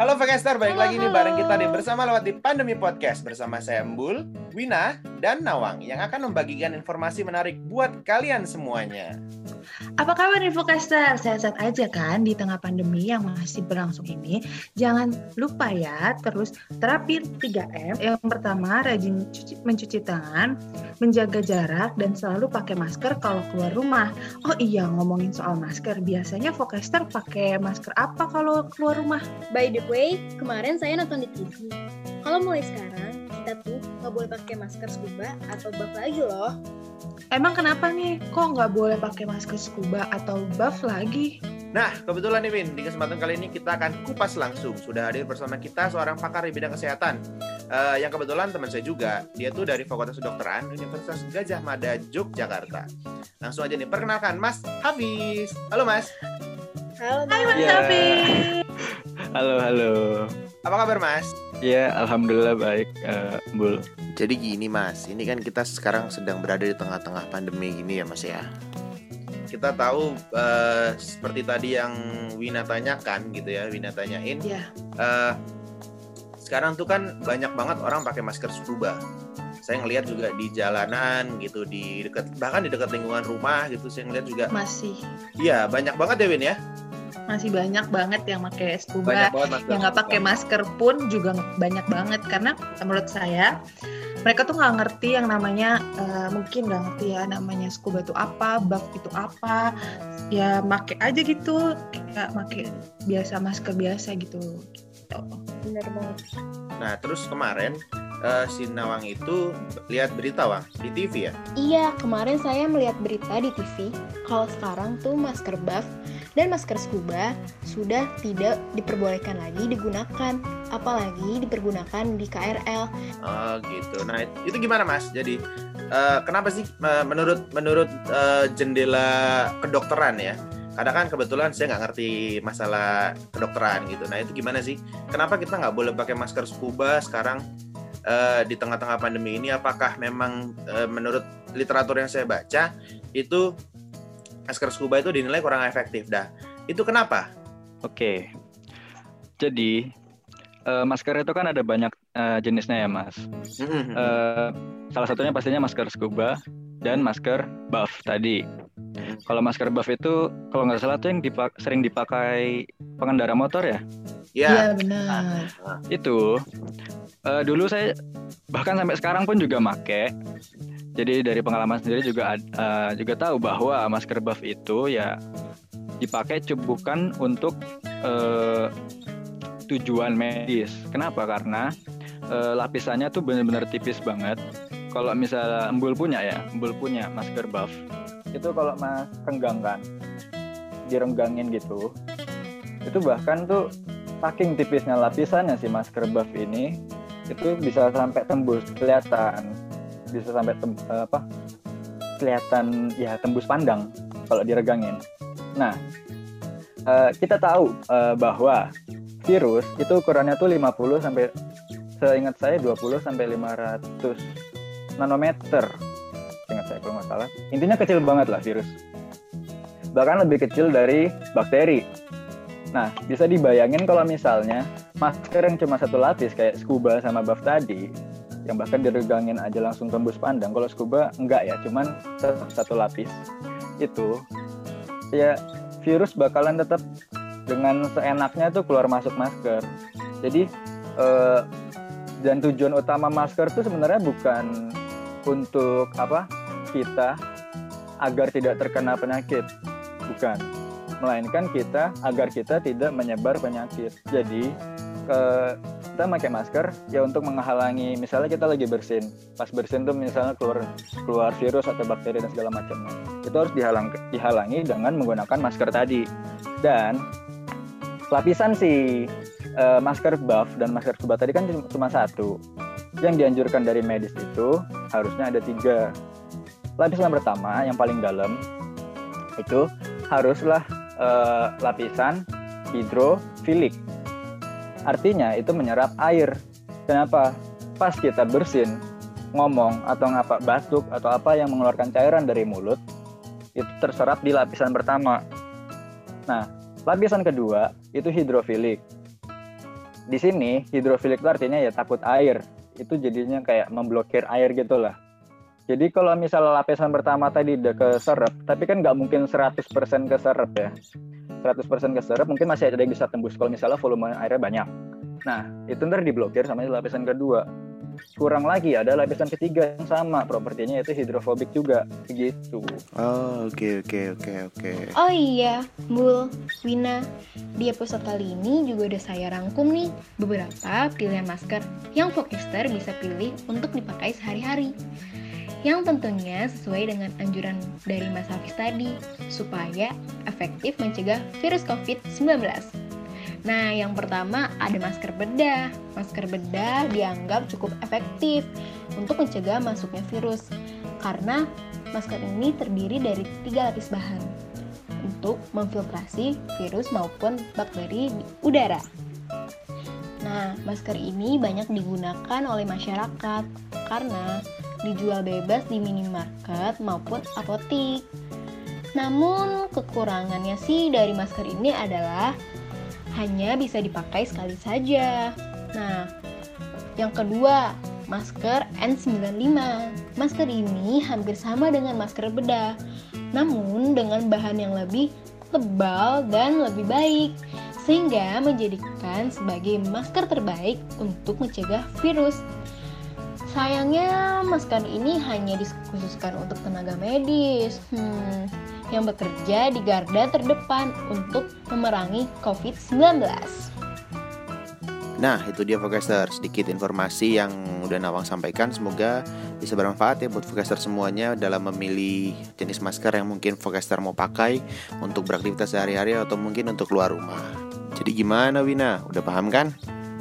Halo Vekaster, balik lagi nih bareng kita nih bersama lewat di Pandemi Podcast bersama saya Embul, Wina, dan Nawang yang akan membagikan informasi menarik buat kalian semuanya. Apa kabar Infocaster? Sehat-sehat aja kan di tengah pandemi yang masih berlangsung ini? Jangan lupa ya, terus terapin 3M. Yang pertama, rajin cuci, mencuci tangan, menjaga jarak, dan selalu pakai masker kalau keluar rumah. Oh iya, ngomongin soal masker, biasanya Focaster pakai masker apa kalau keluar rumah? By the way, kemarin saya nonton di TV. Kalau mulai sekarang, kita tuh nggak boleh pakai masker scuba atau buff lagi loh. Emang kenapa nih? Kok nggak boleh pakai masker scuba atau buff lagi? Nah, kebetulan nih Win, di kesempatan kali ini kita akan kupas langsung. Sudah hadir bersama kita seorang pakar di bidang kesehatan. Uh, yang kebetulan teman saya juga, dia tuh dari Fakultas Kedokteran Universitas Gajah Mada, Yogyakarta. Langsung aja nih, perkenalkan Mas Hafiz. Halo Mas. Halo, Hai Mas. Hafiz. Halo, halo. Apa kabar Mas? Ya, alhamdulillah baik, eh, Bul. Jadi gini Mas, ini kan kita sekarang sedang berada di tengah-tengah pandemi gini ya Mas ya. Kita tahu eh, seperti tadi yang Wina tanyakan gitu ya, Wina tanyain. Ya, eh, sekarang tuh kan banyak banget orang pakai masker scuba. Saya ngelihat juga di jalanan gitu, di dekat bahkan di dekat lingkungan rumah gitu. Saya ngelihat juga, masih iya banyak banget ya Win ya. Masih banyak banget yang pakai scuba. Yang nggak pakai masker pun juga banyak banget karena menurut saya mereka tuh nggak ngerti yang namanya eh, mungkin nggak ngerti ya namanya scuba itu apa, buff itu apa, ya make aja gitu kayak make biasa masker biasa gitu. Bener banget. Nah terus kemarin eh, si Nawang itu lihat berita Wang di TV ya. Iya, kemarin saya melihat berita di TV kalau sekarang tuh masker buff dan masker scuba sudah tidak diperbolehkan lagi digunakan, apalagi dipergunakan di KRL. Oh gitu. Nah itu gimana Mas? Jadi eh, kenapa sih eh, menurut menurut eh, jendela kedokteran ya? Kadang kan kebetulan saya nggak ngerti masalah kedokteran gitu. Nah itu gimana sih? Kenapa kita nggak boleh pakai masker scuba sekarang eh, di tengah-tengah pandemi ini? Apakah memang eh, menurut literatur yang saya baca itu masker scuba itu dinilai kurang efektif dah? Itu kenapa? Oke. Jadi, eh, masker itu kan ada banyak eh, jenisnya ya, Mas. Eh, salah satunya pastinya masker scuba dan masker buff tadi. Kalau masker buff itu, kalau nggak salah tuh yang dipak- sering dipakai pengendara motor ya. ya. Iya benar. Itu eh, dulu saya bahkan sampai sekarang pun juga make. Jadi dari pengalaman sendiri juga eh, juga tahu bahwa masker buff itu ya dipakai bukan untuk eh, tujuan medis. Kenapa? Karena eh, lapisannya tuh benar-benar tipis banget. Kalau misalnya Embul punya ya, Embul punya masker buff. Itu kalau mas renggangkan, direnggangin gitu, itu bahkan tuh saking tipisnya lapisannya si masker buff ini itu bisa sampai tembus kelihatan bisa sampai tem, apa kelihatan ya tembus pandang kalau diregangin. Nah eh, kita tahu eh, bahwa virus itu ukurannya tuh 50 sampai seingat saya 20 sampai 500 nanometer. Ingat saya kalau nggak salah. Intinya kecil banget lah virus. Bahkan lebih kecil dari bakteri. Nah, bisa dibayangin kalau misalnya masker yang cuma satu lapis kayak scuba sama buff tadi, yang bahkan diregangin aja langsung tembus pandang. Kalau scuba enggak ya, cuman tetap satu lapis. Itu ya virus bakalan tetap dengan seenaknya tuh keluar masuk masker. Jadi eh, dan tujuan utama masker tuh sebenarnya bukan untuk apa kita agar tidak terkena penyakit, bukan melainkan kita agar kita tidak menyebar penyakit. Jadi ke, kita pakai masker ya untuk menghalangi misalnya kita lagi bersin, pas bersin tuh misalnya keluar keluar virus atau bakteri dan segala macamnya. Itu harus dihalang, dihalangi dengan menggunakan masker tadi. Dan lapisan si eh, masker buff dan masker scuba tadi kan cuma- satu. Yang dianjurkan dari medis itu harusnya ada tiga. Lapisan pertama yang paling dalam itu haruslah eh, lapisan hidrofilik. Artinya itu menyerap air. Kenapa? Pas kita bersin, ngomong atau ngapa batuk atau apa yang mengeluarkan cairan dari mulut itu terserap di lapisan pertama. Nah, lapisan kedua itu hidrofilik. di sini hidrofilik itu artinya ya takut air. Itu jadinya kayak memblokir air gitu lah. Jadi kalau misalnya lapisan pertama tadi udah keserap, tapi kan nggak mungkin 100% keserap ya. 100% keserap mungkin masih ada yang bisa tembus kalau misalnya volume airnya banyak. Nah, itu ntar diblokir sama lapisan kedua. Kurang lagi ada lapisan ketiga yang sama propertinya yaitu hidrofobik juga begitu. Oh, oke oke oke oke. Oh iya, Bul, Wina, di episode kali ini juga udah saya rangkum nih beberapa pilihan masker yang Vokester bisa pilih untuk dipakai sehari-hari. Yang tentunya sesuai dengan anjuran dari Mas Hafiz tadi, supaya efektif mencegah virus COVID-19. Nah, yang pertama ada masker bedah. Masker bedah dianggap cukup efektif untuk mencegah masuknya virus karena masker ini terdiri dari tiga lapis bahan untuk memfiltrasi virus maupun bakteri di udara. Nah, masker ini banyak digunakan oleh masyarakat karena dijual bebas di minimarket maupun apotik. Namun, kekurangannya sih dari masker ini adalah hanya bisa dipakai sekali saja. Nah, yang kedua, masker N95. Masker ini hampir sama dengan masker bedah, namun dengan bahan yang lebih tebal dan lebih baik, sehingga menjadikan sebagai masker terbaik untuk mencegah virus. Sayangnya, masker ini hanya dikhususkan untuk tenaga medis. Hmm, yang bekerja di garda terdepan untuk memerangi COVID-19. Nah, itu dia Forecaster, sedikit informasi yang udah Nawang sampaikan. Semoga bisa bermanfaat ya buat Forecaster semuanya dalam memilih jenis masker yang mungkin Forecaster mau pakai untuk beraktivitas sehari-hari atau mungkin untuk keluar rumah. Jadi gimana Wina? Udah paham kan?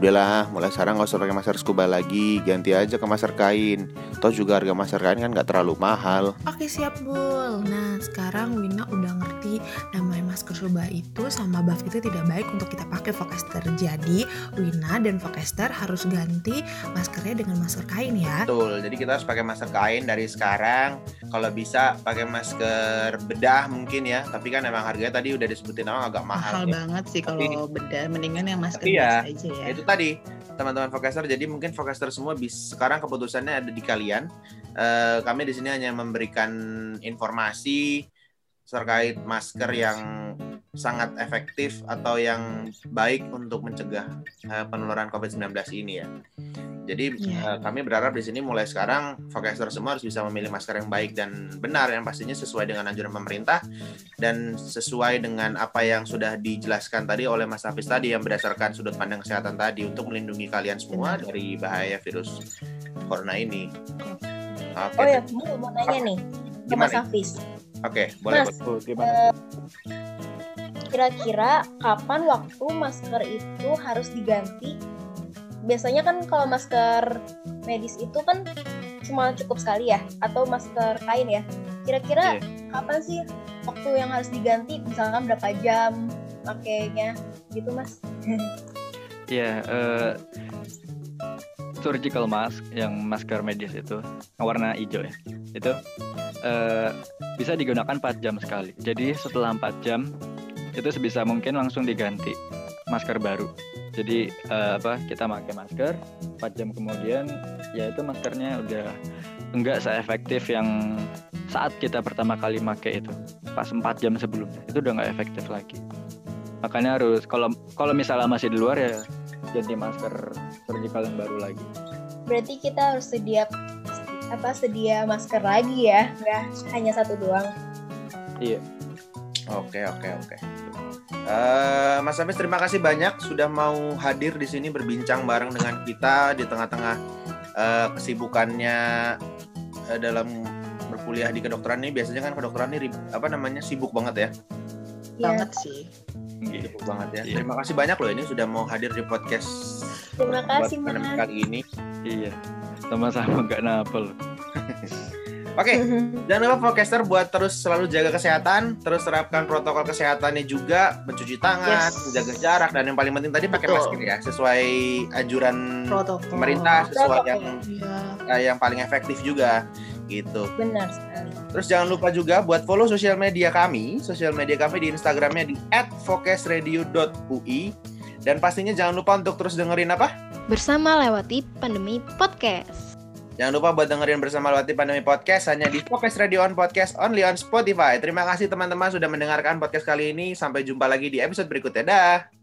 Udahlah mulai sekarang nggak usah pakai masker scuba lagi. Ganti aja ke masker kain. Toh juga harga masker kain kan nggak terlalu mahal. Oke siap bul. Nah sekarang Wina udah ngerti namanya masker scuba itu sama buff itu tidak baik untuk kita pakai Vokester jadi Wina dan Vokester harus ganti maskernya dengan masker kain ya. Betul. Jadi kita harus pakai masker kain dari sekarang. Kalau bisa pakai masker bedah mungkin ya. Tapi kan emang harganya tadi udah disebutin awal agak mahal mahal ya. banget sih kalau bedah. Mendingan yang masker Iya, biasa aja ya. itu tadi teman-teman Forecaster jadi mungkin Forecaster semua bis sekarang keputusannya ada di kalian Eh, kami di sini hanya memberikan informasi terkait masker yang sangat efektif atau yang baik untuk mencegah eh, penularan COVID-19 ini ya. Jadi Iya. eh, kami berharap di sini mulai sekarang Forecaster semua harus bisa memilih masker yang baik dan benar yang pastinya sesuai dengan anjuran pemerintah dan sesuai dengan apa yang sudah dijelaskan tadi oleh Mas Hafiz tadi yang berdasarkan sudut pandang kesehatan tadi untuk melindungi kalian semua Benar. dari bahaya virus corona ini. Oke, Oh ya, Bu, mau nanya nih ke Mas? Hafiz. oke, boleh. Mas, boleh. Tuh, gimana? Kira-kira kapan waktu masker itu harus diganti? Biasanya kan kalau masker medis itu kan cuma cukup sekali ya, atau masker kain ya. Kira-kira kapan sih waktu yang harus diganti? Misalkan berapa jam pakainya gitu, Mas? Iya, eh, surgical mask yang masker medis itu warna hijau ya. Itu eh, bisa digunakan 4 jam sekali. Jadi setelah 4 jam itu sebisa mungkin langsung diganti masker baru. Jadi eh, apa kita pakai masker 4 jam kemudian ya itu maskernya udah enggak seefektif yang saat kita pertama kali pakai itu pas 4 jam sebelumnya itu udah nggak efektif lagi makanya harus kalau kalau misalnya masih di luar ya ganti masker surgical yang baru lagi Berarti kita harus sedia apa sedia masker lagi ya, nggak hanya satu doang. iya Oke, oke, oke. Eh, Mas Hafiz terima kasih banyak sudah mau hadir di sini berbincang bareng dengan kita di tengah-tengah eh, kesibukannya eh, dalam berkuliah di kedokteran ini. Biasanya kan kedokteran ini apa namanya sibuk banget ya, Iya. banget sih sibuk banget ya. Iya. Terima kasih banyak loh ini sudah mau hadir di podcast Terima kasih, Mas. kali ini. iya sama-sama nggak napel Oke, jangan lupa podcaster buat terus selalu jaga kesehatan, terus terapkan protokol kesehatannya juga, mencuci tangan, Yes. menjaga jarak, dan yang paling penting tadi pakai masker ya, sesuai anjuran protokol pemerintah, sesuai yang Iya. eh, yang paling efektif juga, gitu. Benar sekali. Terus jangan lupa juga buat follow sosial media kami, sosial media kami di Instagramnya di @focusradio.ui Dan pastinya jangan lupa untuk terus dengerin apa? Bersama lewati pandemi podcast. Jangan lupa buat dengerin bersama Lewati Pandemi Podcast hanya di Focus Radio on Podcast only on Spotify. Terima kasih teman-teman sudah mendengarkan podcast kali ini. Sampai jumpa lagi di episode berikutnya. Dah.